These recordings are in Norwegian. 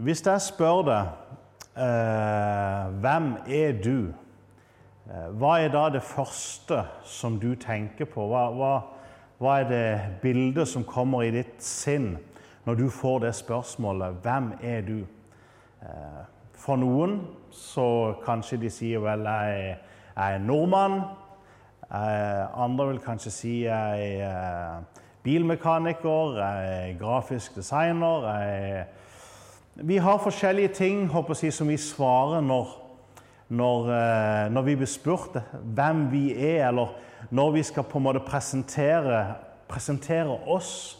Hvis jeg spør deg eh, hvem er du, eh, hva er da det første som du tenker på? Hva, hva, hva, er det bildet som kommer i ditt sinn når du får det spørsmålet 'Hvem er du?' Eh, for noen så kanskje de sier vel 'Jeg, jeg er nordmann'. Eh, andre vil kanskje si 'Jeg er bilmekaniker', 'Jeg er grafisk designer'. Jeg er vi har forskjellige ting håper jeg, som vi svarer når, når, eh, når, vi blir spurt hvem vi er, eller når vi skal på en måte presentere, presentere oss.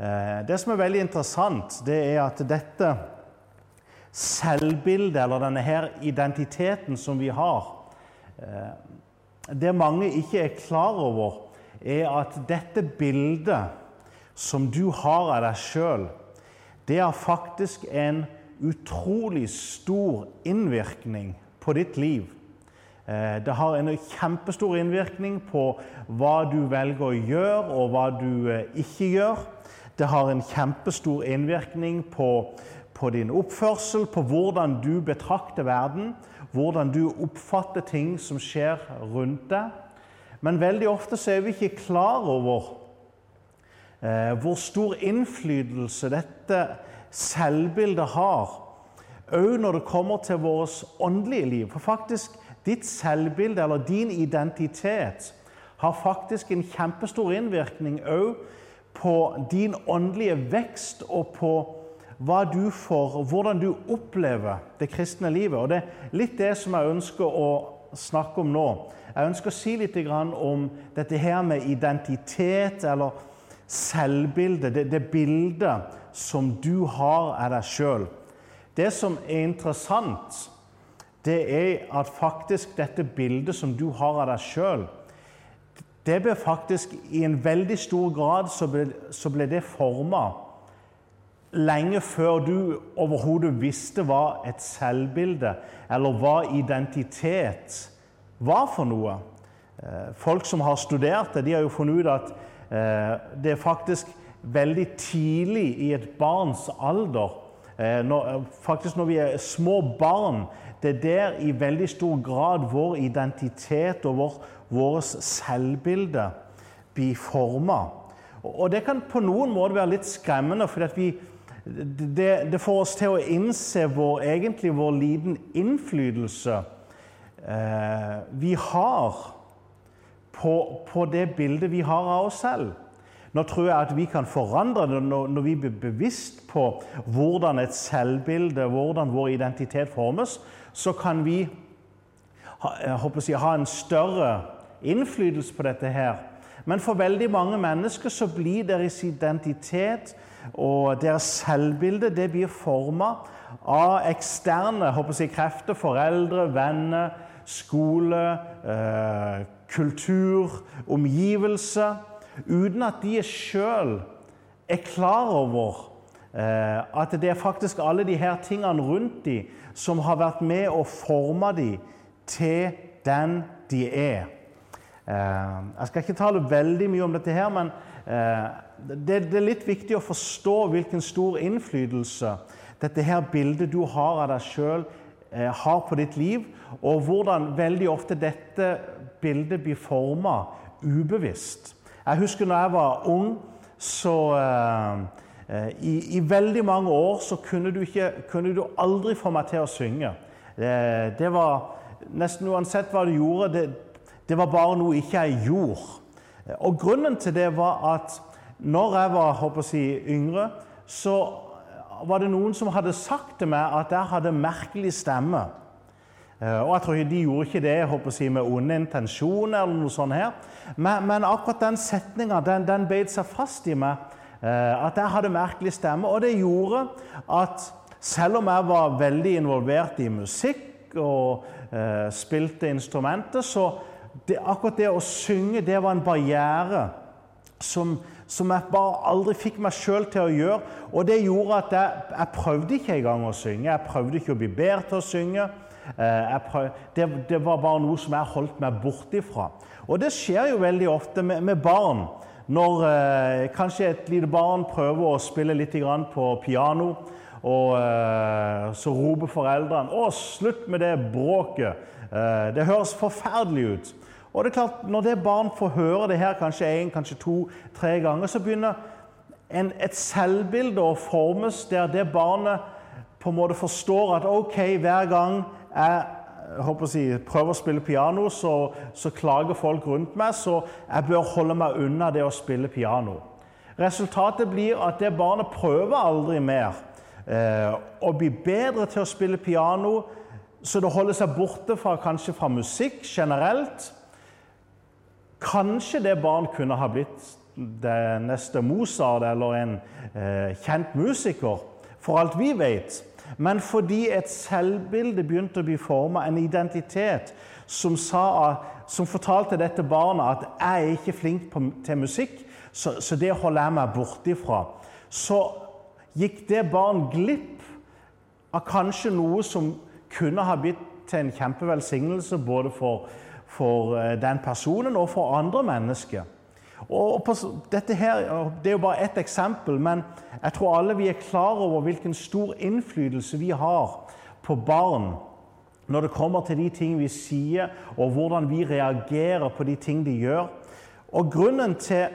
Eh, det som er veldig interessant, det er at dette selvbildet, eller denne her identiteten som vi har eh, Det mange ikke er klar over, er at dette bildet som du har av deg sjøl, det har faktisk en utrolig stor innvirkning på ditt liv. Eh, det har en kjempestor innvirkning på hva du velger å gjøre, og hva du eh, ikke gjør. Det har en kjempestor innvirkning på, på din oppførsel, på hvordan du betrakter verden, hvordan du oppfatter ting som skjer rundt deg. Men veldig ofte så er vi ikke klar over Eh, hvor stor innflytelse dette selvbildet har, òg når det kommer til vårt åndelige liv. For faktisk, ditt selvbilde, eller din identitet, har faktisk en kjempestor innvirkning òg på din åndelige vekst og på hva du får, hvordan du opplever det kristne livet. Og Det er litt det som jeg ønsker å snakke om nå. Jeg ønsker å si litt om dette her med identitet, eller selvbilde, det, det bildet som du har av deg sjøl. Det som er interessant, det er at faktisk dette bildet som du har av deg sjøl, det ble faktisk i en veldig stor grad så ble, så ble det forma lenge før du overhodet visste hva et selvbilde eller hva identitet var for noe. Eh, folk som har studert det, de har jo funnet ut at Eh, det er faktisk veldig tidlig i et barns alder eh, når, eh, Faktisk når vi er små barn, det er der i veldig stor grad vår identitet og vår, vårt selvbilde blir forma. Og det kan på noen måter være litt skremmende, for det, det, får oss til å innse vår, egentlig vår liten innflytelse eh, vi har på, på, det bildet vi har av oss selv. Nå tror jeg at vi kan forandre det når, vi blir bevisst på hvordan et selvbilde, hvordan vår identitet formes. Så kan vi ha, jeg, ha en større innflytelse på dette her. Men for veldig mange mennesker så blir deres identitet og deres selvbilde det blir forma av eksterne jeg, krefter. Foreldre, venner, skole, eh, kultur, omgivelse, uten at de sjøl er klar over eh, at det er faktisk alle de her tingene rundt dem som har vært med og forma dem til den de er. Eh, jeg skal ikke tale veldig mye om dette, her, men eh, det, er litt viktig å forstå hvilken stor innflytelse dette her bildet du har av deg sjøl, har på ditt liv, og hvordan veldig ofte dette bildet blir forma ubevisst. Jeg husker når jeg var ung, så eh, i, i, veldig mange år så kunne du, ikke, kunne du aldri få meg til å synge. Det, det, var Nesten uansett hva du gjorde, det, det var bare noe ikke jeg gjorde. Og grunnen til det var at når jeg var håper jeg, yngre, så var det noen som hadde sagt til meg at jeg hadde merkelig stemme. Eh, og jeg tror De gjorde ikke det jeg håper å si, med onde intensjoner, eller noe sånt her. Men, men akkurat den setninga den, den beit seg fast i meg. Eh, at jeg hadde merkelig stemme. Og det gjorde at selv om jeg var veldig involvert i musikk og eh, spilte instrumenter, så det, akkurat det å synge det var en barriere som, som jeg bare aldri fikk meg sjøl til å gjøre. Og det gjorde at jeg, jeg prøvde ikke engang å synge. Jeg prøvde ikke å bli bedre til å synge. Eh, det, det, var bare noe som jeg holdt meg bort ifra. Og det skjer jo veldig ofte med, med barn. Når eh, kanskje et lite barn prøver å spille litt på piano, og eh, så roper foreldrene 'Å, slutt med det bråket'. Eh, det høres forferdelig ut. Og det er klart, Når det barn får høre det her kanskje én, kanskje to, tre ganger, så begynner en, et selvbilde å formes der det barnet på en måte forstår at ok, hver gang jeg håper å si, prøver å spille piano, så, så, klager folk rundt meg, så jeg bør holde meg unna det å spille piano. Resultatet blir at det barnet prøver aldri mer eh, å bli bedre til å spille piano, så det holder seg borte fra, kanskje fra musikk generelt. Kanskje det barn kunne ha blitt det neste Mozart eller en eh, kjent musiker, for alt vi vet men fordi et selvbilde begynte å bli forma, en identitet som, sa, som, fortalte dette barnet at 'jeg er ikke flink på, til musikk, så, så, det holder jeg meg borte ifra', så gikk det barn glipp av kanskje noe som kunne ha blitt til en kjempevelsignelse både for, for eh, den personen og for andre mennesker. Og på, dette her, Det er jo bare ett eksempel, men jeg tror alle vi er klar over hvilken stor innflytelse vi har på barn når det kommer til de ting vi sier, og hvordan vi reagerer på de ting de gjør. Og grunnen til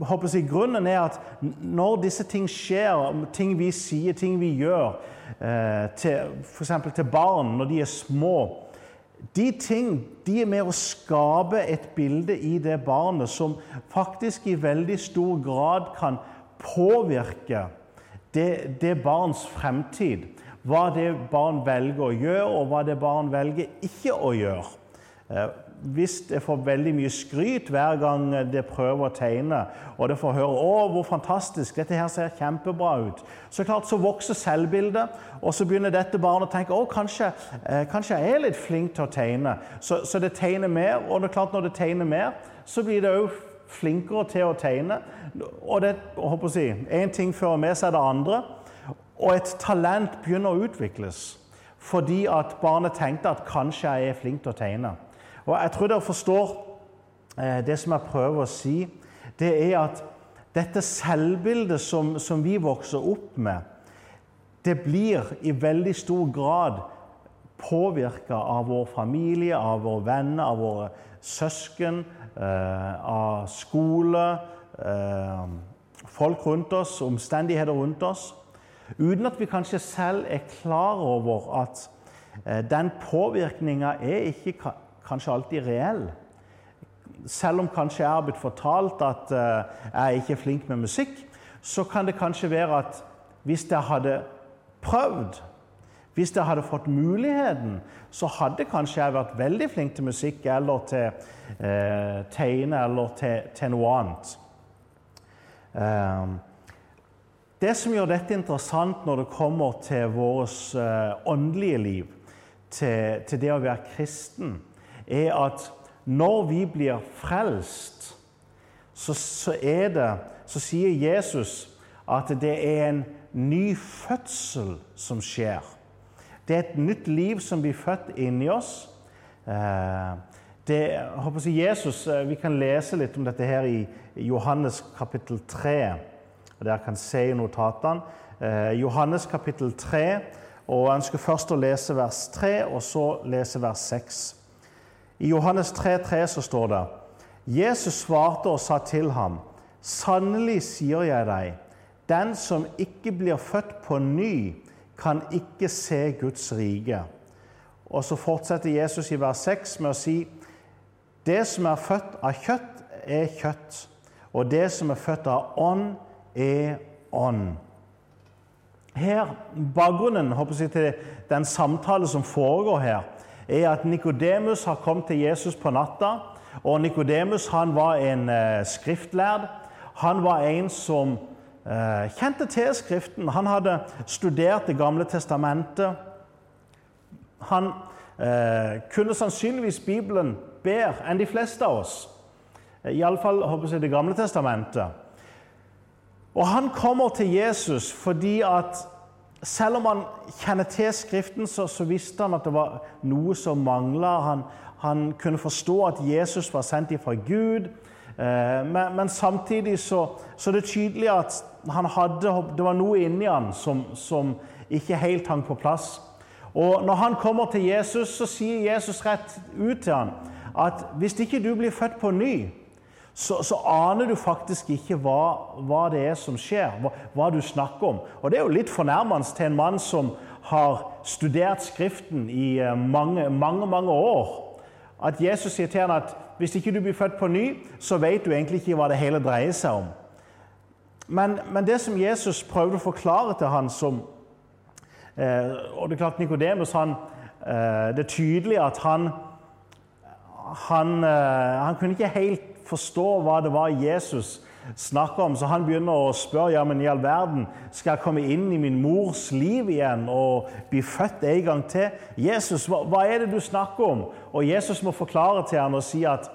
håper jeg, grunnen er at når disse ting skjer, ting vi sier, ting vi gjør, eh, f.eks. til barn når de er små de ting de er med å skape et bilde i det barnet som faktisk i veldig stor grad kan påvirke det, det barns fremtid. Hva det barn velger å gjøre, og hva det barn velger ikke å gjøre. Hvis det får veldig mye skryt hver gang det prøver å tegne, og det får høre 'Å, hvor fantastisk! Dette her ser kjempebra ut', så klart så vokser selvbildet, og så begynner dette barnet å tenke 'Å, kanskje, eh, kanskje jeg er litt flink til å tegne'. Så, så, det tegner mer, og det er klart når det tegner mer, så blir det òg flinkere til å tegne. Og det håper å si, én ting fører med seg det andre, og et talent begynner å utvikles fordi at barnet tenkte at 'kanskje jeg er flink til å tegne'. Og Jeg tror dere forstår eh, det som jeg prøver å si. Det er at dette selvbildet som, som vi vokser opp med, det blir i veldig stor grad påvirka av vår familie, av våre venner, av våre søsken, eh, av skole, eh, folk rundt oss, omstendigheter rundt oss. Uten at vi kanskje selv er klar over at den påvirkninga er ikke kanskje alltid reell. Selv om kanskje jeg har blitt fortalt at uh, jeg ikke er flink med musikk, så kan det kanskje være at hvis jeg hadde prøvd, hvis jeg hadde fått muligheten, så hadde kanskje jeg vært veldig flink til musikk eller til eh, tegne eller til, til noe annet. Uh, det som gjør dette interessant når det kommer til vårt åndelige liv, til, til det å være kristen, er at når vi blir frelst, så, så, det, så sier Jesus at det er en ny fødsel som skjer. Det er et nytt liv som blir født inni oss. Eh, det, jeg Jesus, eh, Vi kan lese litt om dette her i Johannes kapittel 3. Dere kan se i notatene. Eh, Johannes kapittel 3. og Jeg ønsker først å lese vers 3, og så lese vers 6. I Johannes 3,3 så står det Jesus svarte og sa til ham, Sannelig sier jeg deg, den som ikke blir født på ny, kan ikke se Guds rike. Og så fortsetter Jesus i vers 6 med å si, Det som er født av kjøtt, er kjøtt, og det som er født av ånd, er ånd. Her, Bakgrunnen jeg, til den samtale som foregår her, er at Nikodemus har kommet til Jesus på natta. og Nikodemus var en eh, skriftlærd. Han var en som eh, kjente til Skriften. Han hadde studert Det gamle testamentet. Han eh, kunne sannsynligvis Bibelen bedre enn de fleste av oss. Iallfall Det gamle testamentet. Og han kommer til Jesus fordi at selv om han kjenner til Skriften, så, så, visste han at det var noe som mangla. Han, han, kunne forstå at Jesus var sendt ifra Gud. Eh, men, men, samtidig så, så det er tydelig at hadde, det var noe inni han som, som ikke helt hang på plass. Og Når han kommer til Jesus, så sier Jesus rett ut til han at hvis ikke du blir født på ny, så, så aner du faktisk ikke hva, hva, det er som skjer, hva, hva, du snakker om. Og Det er jo litt fornærmende til en mann som har studert Skriften i eh, mange, mange, mange år. At Jesus sier til ham at hvis ikke du blir født på ny, så vet du egentlig ikke hva det hele dreier seg om. Men, men det som Jesus prøvde å forklare til han som eh, Og det er klart Nikodemus eh, Det er tydelig at han han, eh, han kunne ikke helt forstå hva det var Jesus snakka om, så han begynner å spørre ja, men i all verden, skal jeg komme inn i min mors liv igjen og bli født en gang til. Jesus, hva, hva er det du snakker om? Og Jesus må forklare til ham og si at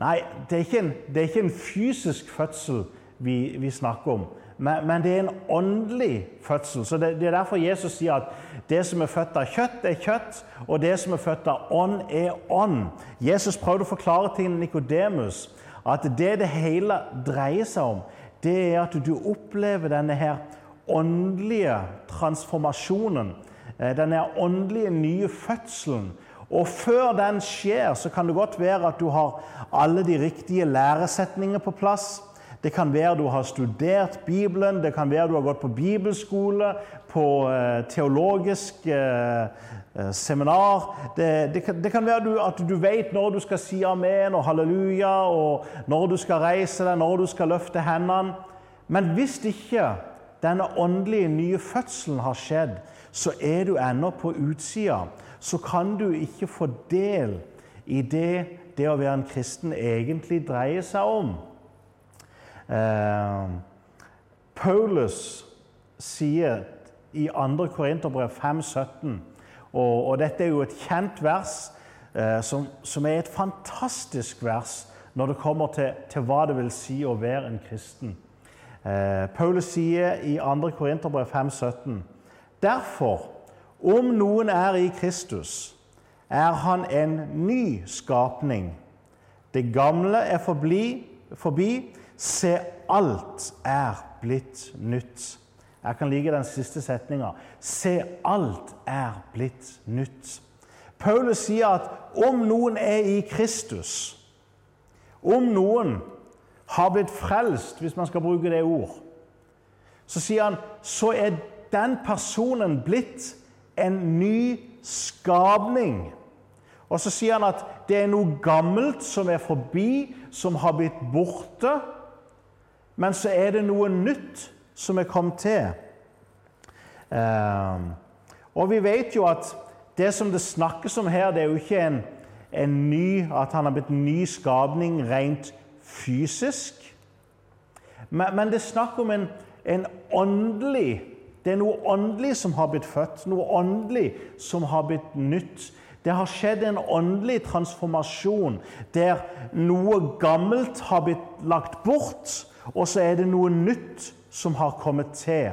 nei, det er ikke en, er ikke en fysisk fødsel vi, vi snakker om. Men, men, det er en åndelig fødsel. Så det, det, er derfor Jesus sier at det som er født av kjøtt, er kjøtt, og det som er født av ånd, er ånd. Jesus prøvde å forklare til Nikodemus at det det hele dreier seg om, det er at du opplever denne her åndelige transformasjonen. Eh, denne åndelige nye fødselen. Og før den skjer, så kan det godt være at du har alle de riktige læresetninger på plass. Det kan være du har studert Bibelen, det kan være du har gått på bibelskole, på eh, teologisk eh, seminar. Det, det, kan, det, kan, være at du vet når du skal si amen og halleluja, og når du skal reise deg, når du skal løfte hendene. Men hvis ikke denne åndelige nye fødselen har skjedd, så er du ennå på utsida. Så kan du ikke få del i det det å være en kristen egentlig dreier seg om. Eh, Paulus sier i 2. Korinterbrev 5,17, og, og dette er jo et kjent vers eh, som, som, er et fantastisk vers når det kommer til, til, hva det vil si å være en kristen. Eh, Paulus sier i 2. Korinterbrev 5,17.: Derfor, om noen er i Kristus, er han en ny skapning. Det gamle er forbi, forbi Se, alt er blitt nytt. Jeg kan like den siste setninga. Se, alt er blitt nytt. Paulus sier at om noen er i Kristus, om noen har blitt frelst, hvis man skal bruke det ord, så sier han så er den personen blitt en ny skapning. Og så sier han at det er noe gammelt som er forbi, som har blitt borte. Men så er det noe nytt som er kommet til. Eh, og vi vet jo at det som det snakkes om her, det er jo ikke en, en ny, at han har blitt ny skapning rent fysisk. Men, men det er snakk om en, en åndelig Det er noe åndelig som har blitt født, noe åndelig som har blitt nytt. Det har skjedd en åndelig transformasjon der noe gammelt har blitt lagt bort, og så er det noe nytt som har kommet til.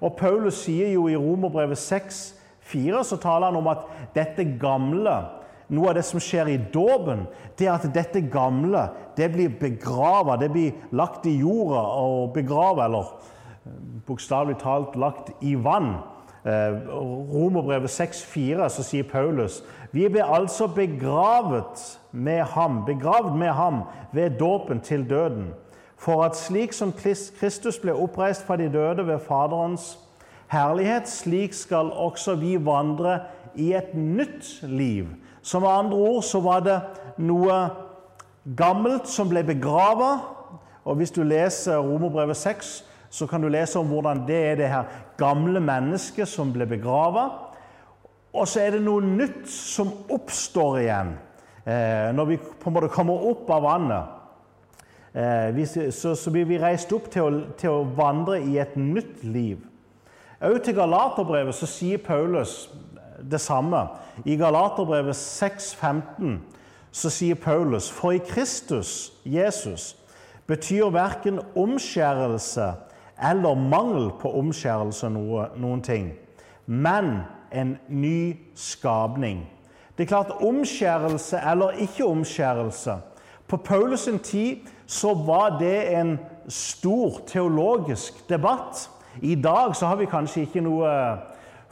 Og Paulus sier jo i Romerbrevet 6, 4, så taler han om at dette gamle noe av det som skjer i dåpen, det er at dette gamle det blir begrava, det blir lagt i jorda og begrava, eller eh, bokstavelig talt lagt i vann. Eh, Romerbrevet 6,4 så sier Paulus vi ble altså begravet med ham, begravd med ham ved dåpen til døden for at slik som Kristus ble oppreist fra de døde ved Faderens herlighet, slik skal også vi vandre i et nytt liv. Så med andre ord så var det noe gammelt som ble begrava. Og hvis du leser Romerbrevet 6, så kan du lese om hvordan det er det her gamle mennesket som ble begrava. Og så er det noe nytt som oppstår igjen eh, når vi på en måte kommer opp av vannet. Eh, så, blir vi reist opp til å vandre i et nytt liv. Også til Galaterbrevet så sier Paulus det samme. I Galaterbrevet 6,15 så sier Paulus for i Kristus, Jesus, betyr verken omskjærelse eller mangel på omskjærelse noe, noen ting, men en ny skapning. Det er klart Omskjærelse eller ikke omskjærelse På Paulus tid så var det en stor teologisk debatt. I dag så har vi kanskje ikke noe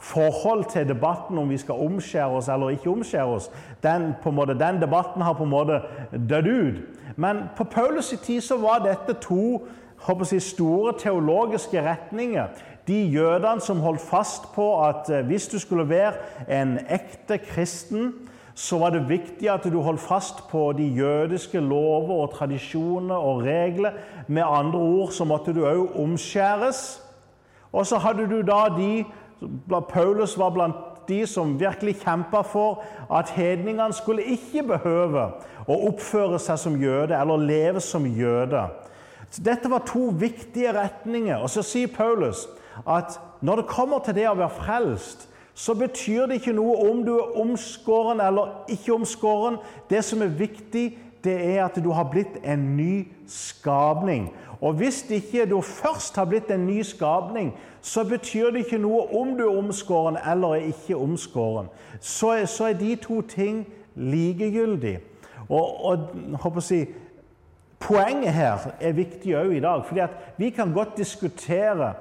forhold til debatten om vi skal omskjære oss eller ikke omskjære oss. Den, måte, den debatten har på en måte dødd ut. Men på Paulus' tid så var dette to jeg, store teologiske retninger. De jødene som holdt fast på at eh, hvis du skulle være en ekte kristen, så var det viktig at du holdt fast på de jødiske lover og tradisjoner og regler. Med andre ord så måtte du òg omskjæres. Og så hadde du da de Paulus var blant de som virkelig kjempa for at hedningene skulle ikke behøve å oppføre seg som jøde eller leve som jøde. Dette var to viktige retninger. Og så sier Paulus at når det kommer til det å være frelst, så betyr det ikke noe om du er omskåren eller ikke omskåren. Det som er viktig, det er at du har blitt en ny skapning. Og hvis ikke du først har blitt en ny skapning, så betyr det ikke noe om du er omskåren eller er ikke omskåren. Så, så er de to ting likegyldig. Og, og håper å si, Poenget her er viktig òg i dag. fordi Vi kan godt diskutere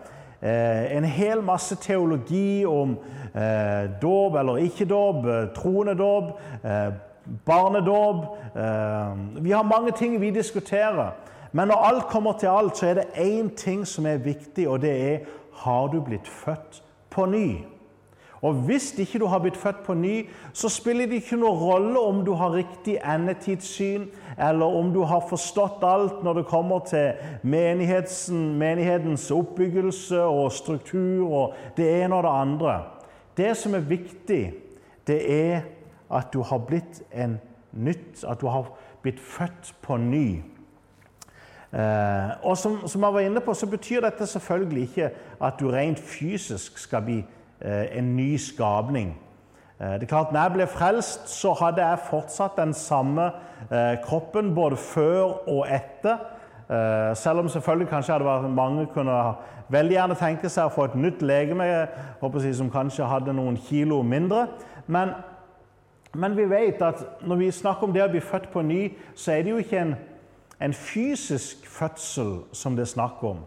en hel masse teologi om eh, dåp eller ikke dåp, troende troende eh, barnedåp eh, Vi har mange ting vi diskuterer. Men når alt kommer til alt, så er det én ting som er viktig, og det er har du blitt født på ny. Og Hvis ikke du har blitt født på ny, så spiller det ikke noen rolle om du har riktig endetidssyn, eller om du har forstått alt når det kommer til menighetens oppbyggelse og struktur og det ene og det andre. Det som er viktig, det er at du har blitt en nytt, at du har blitt født på ny. Eh, og som, som, jeg var inne på, så betyr dette selvfølgelig ikke at du rent fysisk skal bli eh, en ny skapning. Eh, det er klart, når jeg ble frelst, så hadde jeg fortsatt den samme eh, kroppen både før og etter. Eh, selv om selvfølgelig kanskje hadde vært mange kunne veldig gjerne tenke seg å få et nytt legeme jeg, som kanskje hadde noen kilo mindre. Men, men vi vet at når vi snakker om det å bli født på ny, så er det jo ikke en en fysisk fødsel som det er snakk om.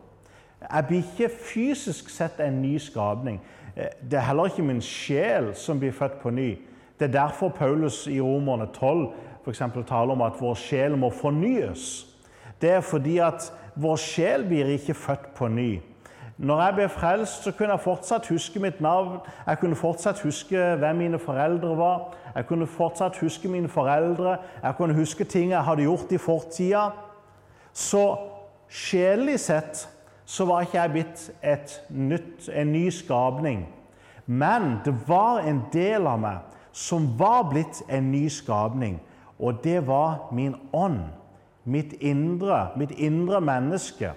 Jeg blir ikke fysisk sett en ny skapning. Eh, det er heller ikke min sjel som blir født på ny. Det er derfor Paulus i Romerne 12 for eksempel, taler om at vår sjel må fornyes. Det er fordi at vår sjel blir ikke født på ny. Når jeg ble frelst, så kunne jeg fortsatt huske mitt navn. Jeg kunne fortsatt huske hvem mine foreldre var. Jeg kunne fortsatt huske mine foreldre. Jeg kunne huske ting jeg hadde gjort i fortida. Så sjelelig sett så var ikke jeg blitt nytt, en ny skapning. Men det var en del av meg som var blitt en ny skapning. Og det var min ånd. Mitt indre, mitt indre menneske.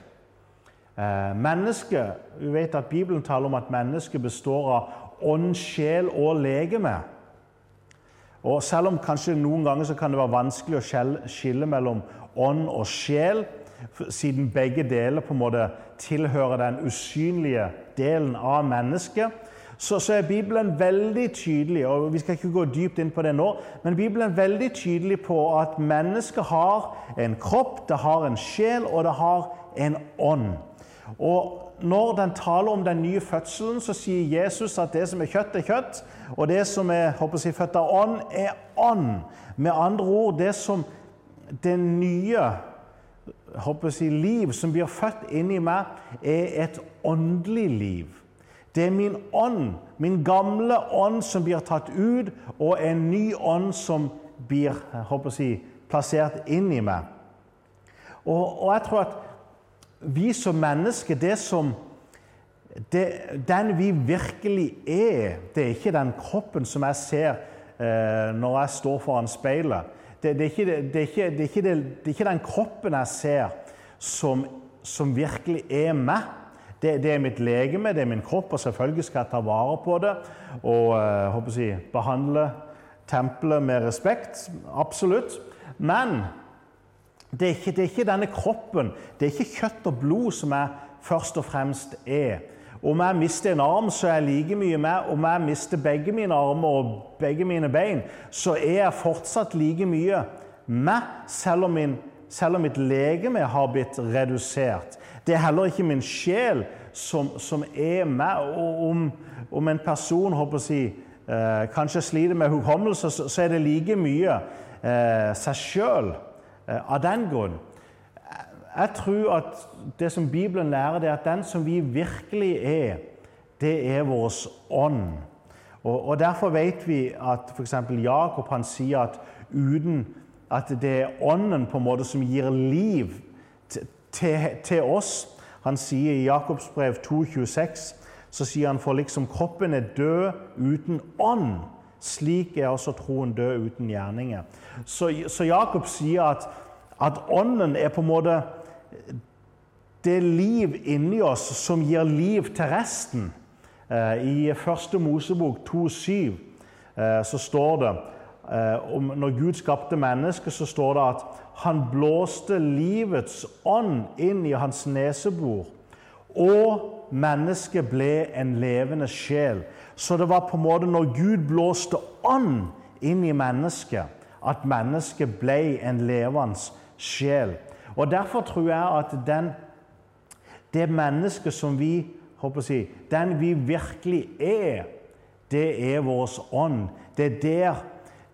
Eh, menneske, Vi vet at Bibelen taler om at mennesket består av ånd, sjel og legeme. Og Selv om kanskje noen ganger så kan det være vanskelig å skille mellom ånd og sjel, siden begge deler på en måte tilhører den usynlige delen av mennesket, så, så, er Bibelen veldig tydelig og Vi skal ikke gå dypt inn på det nå, men Bibelen er veldig tydelig på at mennesket har en kropp, det har en sjel, og det har en ånd. Og Når den taler om den nye fødselen, så sier Jesus at det som er kjøtt, er kjøtt, og det som er håper jeg, født av ånd, er ånd. Med andre ord, det som det nye jeg, liv som blir født inni meg, er et åndelig liv. Det er min ånd, min gamle ånd, som blir tatt ut, og en ny ånd som blir jeg, plassert inn i meg. Og, og, jeg tror at vi som mennesker, det som det, Den vi virkelig er, det er ikke den kroppen som jeg ser eh, når jeg står foran speilet. Det, det, er ikke, det, er ikke, det, er ikke, den kroppen jeg ser, som, som virkelig er meg. Det, er mitt legeme, det er min kropp, og selvfølgelig skal jeg ta vare på det og uh, si, behandle tempelet med respekt. Absolutt. Men det er, ikke, det er ikke denne kroppen, det er ikke kjøtt og blod som jeg først og fremst er. Om jeg mister en arm, så er jeg like mye med. Om jeg mister begge mine armer og begge mine bein, så er jeg fortsatt like mye meg, selv om, min, selv om mitt legeme har blitt redusert. Det er heller ikke min sjel som, som er meg. Og om, om en person håper å si, eh, kanskje sliter med hukommelse, så, så, er det like mye eh, seg sjøl eh, av den grunn. Jeg tror at det som Bibelen lærer, det er at den som vi virkelig er, det er vår ånd. Og, og Derfor vet vi at f.eks. Jakob han sier at uten at det er ånden på en måte som gir liv til, til oss. Han sier i Jakobs brev 2,26 så sier han for liksom kroppen er død uten ånd. Slik er også troen død uten gjerninger. Så, så Jakob sier at, at, ånden er på en måte det liv inni oss som gir liv til resten. Eh, I første Mosebok 2,7 eh, så står det eh, om Når Gud skapte mennesket, så står det at han blåste livets ånd inn i hans nesebor, og mennesket ble en levende sjel. Så det var på en måte når Gud blåste ånd inn i mennesket, at mennesket ble en levende sjel. Og Derfor tror jeg at den, det mennesket som vi håper å si, Den vi virkelig er, det er vår ånd. Det er der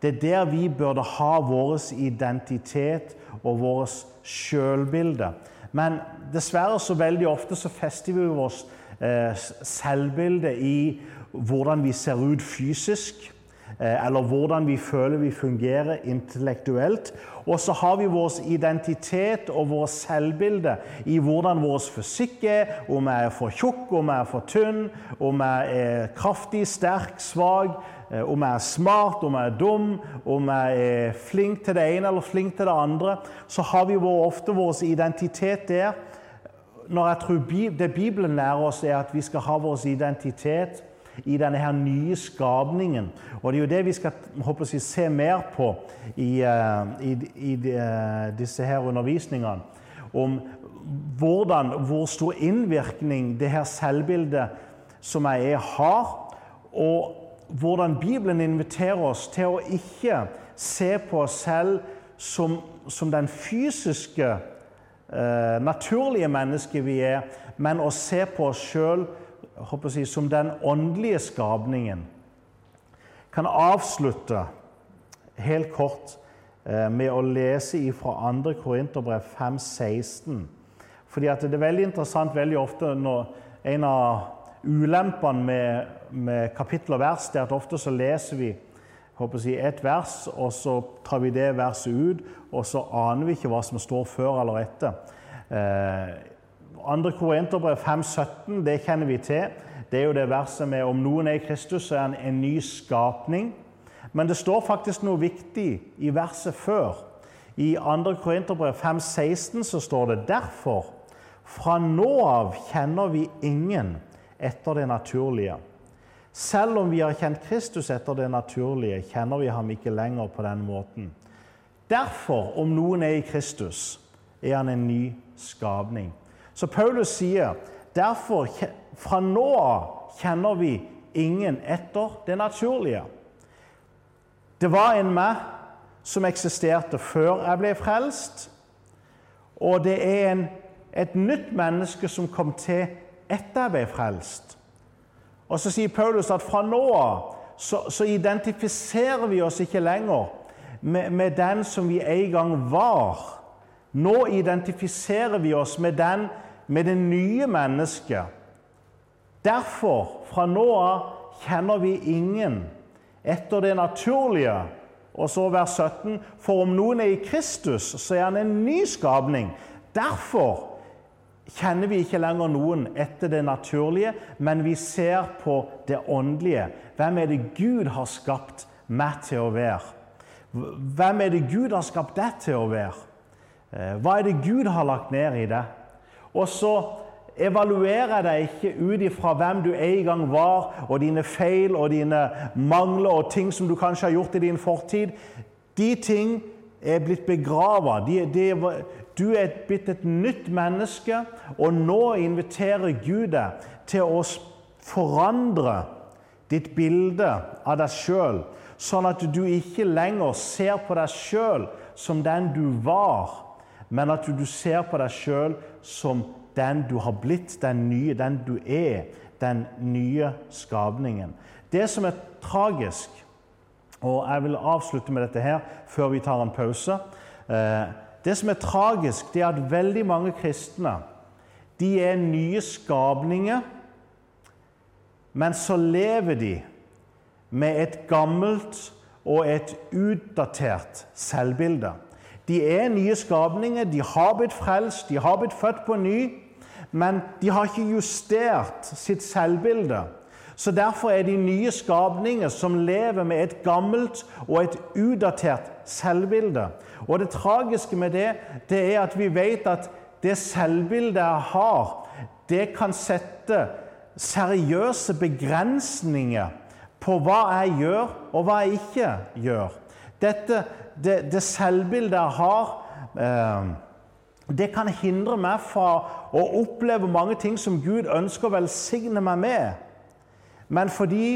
det er der vi burde ha vår identitet og vårt sjølbilde. Men dessverre så veldig ofte så fester vi vårt eh, selvbilde i hvordan vi ser ut fysisk. Eh, eller hvordan vi føler vi fungerer intellektuelt. Og så har vi vår identitet og vår selvbilde i hvordan vår fysikk er, om jeg er for tjukk, om jeg er for tynn, om jeg er kraftig, sterk, svak, eh, om jeg er smart, om jeg er dum, om jeg er flink til det ene eller flink til det andre. Så har vi ofte vår identitet der. Når jeg tror Det Bibelen lærer oss, er at vi skal ha vår identitet i denne her nye skapningen. Og Det er jo det vi skal håper jeg, se mer på i, eh, i, i eh, disse her undervisningene. Om hvordan, hvor stor innvirkning det her selvbildet som jeg er, har. Og hvordan Bibelen inviterer oss til å ikke se på oss selv som, som den fysiske, eh, naturlige mennesket vi er, men å se på oss sjøl si, som den åndelige skapningen. Kan avslutte helt kort eh, med å lese fra 2. Korinterbrev 5,16. Fordi Det er veldig interessant veldig ofte når en av ulempene med, med kapittel og vers det er at ofte så leser vi håper si, et vers, og så tar vi det verset ut, og så aner vi ikke hva som står før eller etter. Eh, 2. Korinterbrev 5,17, det kjenner vi til. Det er jo det verset med om noen er i Kristus, så er han en ny skapning. Men det står faktisk noe viktig i verset før. I 2. Korinterbrev 5,16 så står det derfor fra nå av kjenner vi ingen etter det naturlige. Selv om vi har kjent Kristus etter det naturlige, kjenner vi ham ikke lenger på den måten. Derfor, om noen er i Kristus, er han en ny skapning. Så Paulus sier derfor fra nå av kjenner vi ingen etter det naturlige. Det var en meg som eksisterte før jeg ble frelst, og det er en, et nytt menneske som kom til etter jeg ble frelst. Og Så sier Paulus at fra nå av så, så, identifiserer vi oss ikke lenger med, med den som vi en gang var. Nå identifiserer vi oss med den med det nye mennesket. Derfor, fra nå av, kjenner vi ingen etter det naturlige. Og så vers 17.: For om noen er i Kristus, så er han en ny skapning. Derfor kjenner vi ikke lenger noen etter det naturlige, men vi ser på det åndelige. Hvem er det Gud har skapt meg til å være? Hvem er det Gud har skapt deg til å være? Eh, hva er det Gud har lagt ned i deg? Og så evaluerer jeg deg ikke ut ifra hvem du en gang var, og dine feil og dine mangler og ting som du kanskje har gjort i din fortid. De ting er blitt begrava. Du er blitt et nytt menneske, og nå inviterer Gud deg til å forandre ditt bilde av deg sjøl, sånn at du ikke lenger ser på deg sjøl som den du var, men at du ser på deg sjøl som den du har blitt, den nye, den du er, den nye skapningen. Det som er tragisk, og jeg vil avslutte med dette her før vi tar en pause eh, Det som er tragisk, det er at veldig mange kristne de er nye skapninger, men så lever de med et gammelt og et utdatert selvbilde. De er nye skapninger, de har blitt frelst, de har blitt født på ny, men de har ikke justert sitt selvbilde. Så Derfor er de nye skapninger som lever med et gammelt og et utdatert selvbilde. Og Det tragiske med det, det er at vi vet at det selvbildet jeg har, det kan sette seriøse begrensninger på hva jeg gjør, og hva jeg ikke gjør. Dette, det, det selvbildet jeg har, eh, det kan hindre meg fra å oppleve mange ting som Gud ønsker å velsigne meg med. Men fordi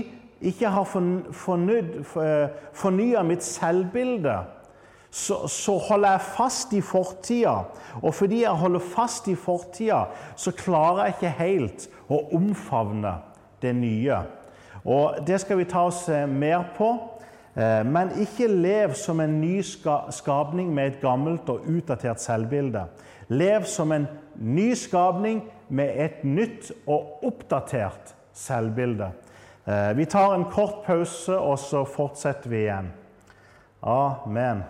jeg ikke har fornya mitt selvbilde, så, så, holder jeg fast i fortida. Og fordi jeg holder fast i fortida, så klarer jeg ikke helt å omfavne det nye. Og Det skal vi ta oss eh, mer på. Eh, men ikke lev som en ny skapning med et gammelt og utdatert selvbilde. Lev som en ny skapning med et nytt og oppdatert selvbilde. Eh, vi tar en kort pause, og så fortsetter vi igjen. Amen.